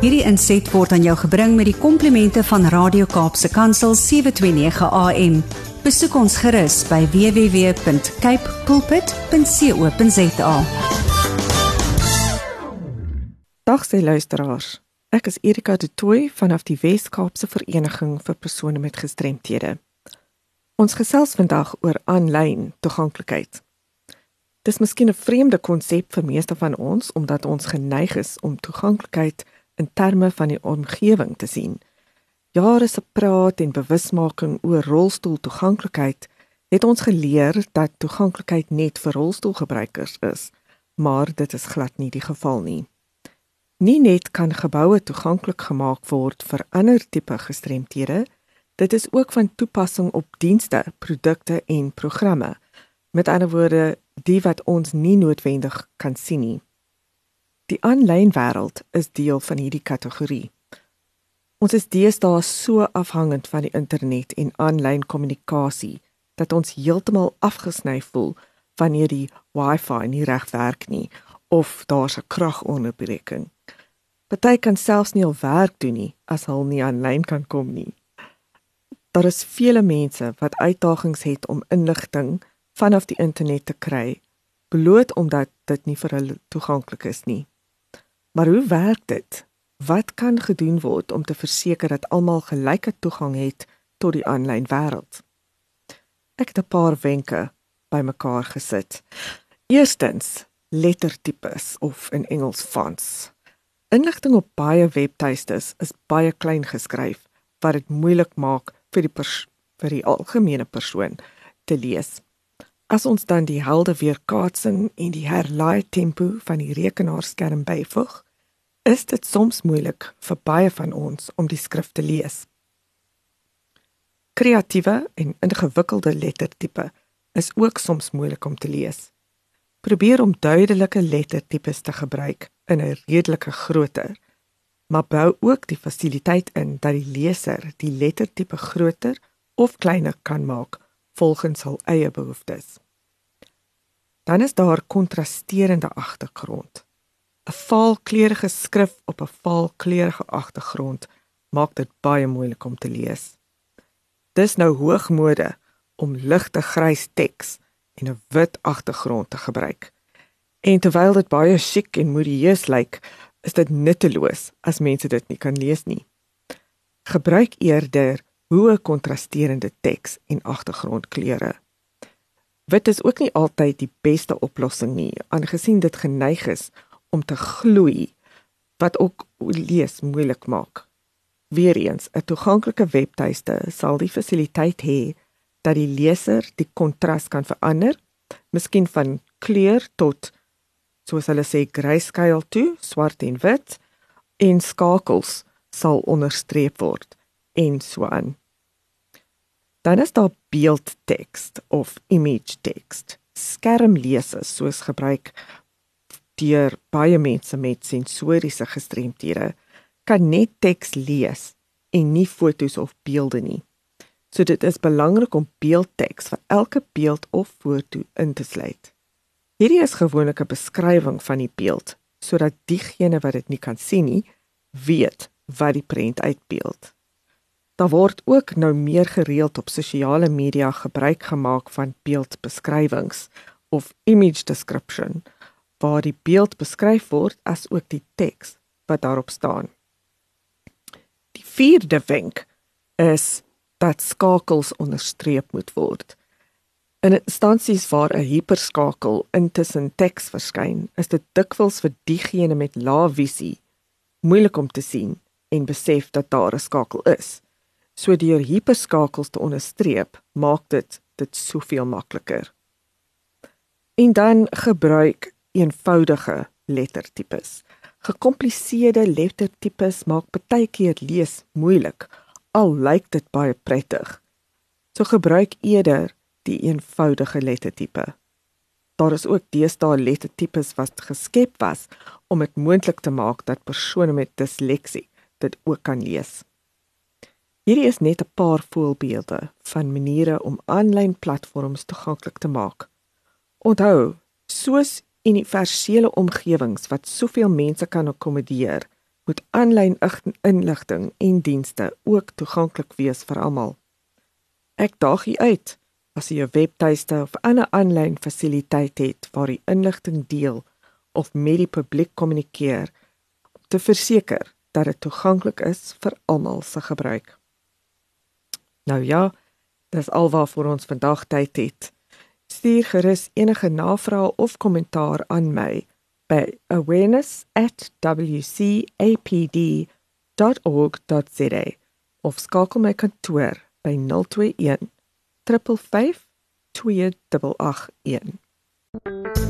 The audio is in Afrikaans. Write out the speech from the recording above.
Hierdie inset word aan jou gebring met die komplimente van Radio Kaapse Kansel 729 AM. Besoek ons gerus by www.cape pulpit.co.za. Dag se luisteraars. Ek is Erika de Tooy vanaf die Wes-Kaapse Vereniging vir persone met gestremthede. Ons gesels vandag oor aanlyn toeganklikheid. Dis miskien 'n vreemde konsep vir meeste van ons omdat ons geneig is om toeganklikheid in terme van die omgewing te sien. Jare se praat en bewusmaking oor rolstoeltoeganklikheid het ons geleer dat toeganklikheid net vir rolstoelgebruikers is, maar dit is glad nie die geval nie. Nie net kan geboue toeganklik gemaak word vir ander tipe gestremthede, dit is ook van toepassing op dienste, produkte en programme. Met ander woorde, die wat ons nie noodwendig kan sien nie. Die aanlyn wêreld is deel van hierdie kategorie. Ons is deesdae so afhangend van die internet en aanlyn kommunikasie dat ons heeltemal afgesny voel wanneer die Wi-Fi nie reg werk nie of daar's 'n kragonderbreking. Party kan selfs nie al werk doen nie as hulle nie aanlyn kan kom nie. Daar is vele mense wat uitdagings het om inligting vanaf die internet te kry, bloot omdat dit nie vir hulle toeganklik is nie. Maar hoe werk dit? Wat kan gedoen word om te verseker dat almal gelyke toegang het tot die aanlyn wêreld? Ek het 'n paar wenke bymekaar gesit. Eerstens, lettertipes of in Engels fonts. Inligting op baie webtuistes is baie klein geskryf wat dit moeilik maak vir die vir die algemene persoon te lees. As ons dan die helde weerkaatsing en die herlaai tempo van die rekenaarskerm byvoeg, is dit soms moeilik vir baie van ons om die skrif te lees. Kreatiewe en ingewikkelde lettertipe is ook soms moeilik om te lees. Probeer om duidelike lettertipes te gebruik in 'n redelike grootte, maar bou ook die fasiliteit in dat die leser die lettertipe groter of kleiner kan maak volgens hul eie behoeftes. Dan is daar kontrasterende agtergrond. 'n Vaalkleurige skrif op 'n vaalkleurige agtergrond maak dit baie moeilik om te lees. Dis nou hoogmode om ligte grys teks en 'n wit agtergrond te gebruik. En terwyl dit baie chic en modieus lyk, is dit nutteloos as mense dit nie kan lees nie. Gebruik eerder hoë kontrasterende teks en agtergrondkleure. Wit is ook nie altyd die beste oplossing nie, aangesien dit geneig is om te gloei wat ook lees moeilik maak. Weereens, 'n toeganklike webtuiste sal die fasiliteit hê dat die leser die kontras kan verander, miskien van kleur tot soos hulle sê grayscale toe, swart en wit, en skakels sal onderstreep word en so aan. Dan is daar beeldteks of image text. Skermlese soos gebruik deur baie mense met sensoriese gestremthede kan net teks lees en nie fotos of beelde nie. So dit is belangrik om beeldteks vir elke beeld of foto in te sluit. Hierdie is gewoonlik 'n beskrywing van die beeld sodat diegene wat dit nie kan sien nie, weet wat die prent uitbeeld. Daar word ook nou meer gereeld op sosiale media gebruik gemaak van beeldbeskrywings of image description waar die beeld beskryf word as ook die teks wat daarop staan. Die vierde wenk is dat skakels onderstreep moet word. In instansies waar 'n hiperskakel intussen teks verskyn, is dit dikwels vir diegene met lae visie moeilik om te sien en besef dat daar 'n skakel is. So deur hiperskakels te onderstreep, maak dit dit soveel makliker. En dan gebruik eenvoudige lettertipes. Gekompliseerde lettertipes maak baie keer lees moeilik, al lyk dit baie prettig. So gebruik eerder die eenvoudige lettertipe. Daar is ook deesdae lettertipes wat geskep was om dit moontlik te maak dat persone met disleksie dit ook kan lees. Hierdie is net 'n paar voorbeelde van maniere om aanlyn platforms toeganklik te maak. Onthou, soos universele omgewings wat soveel mense kan akkommodeer, moet aanlyn inligting en dienste ook toeganklik wees vir almal. Ek daag u uit as jy 'n webtuiste of ander aanlyn fasiliteit het waar jy inligting deel of met die publiek kommunikeer om te verseker dat dit toeganklik is vir almal se gebruik. Nou ja, dis alwaarvoor ons vandag tyd het. Stuur gerus enige navrae of kommentaar aan my by awareness@wcapd.org.za of skakel my kantoor by 021 355 2881.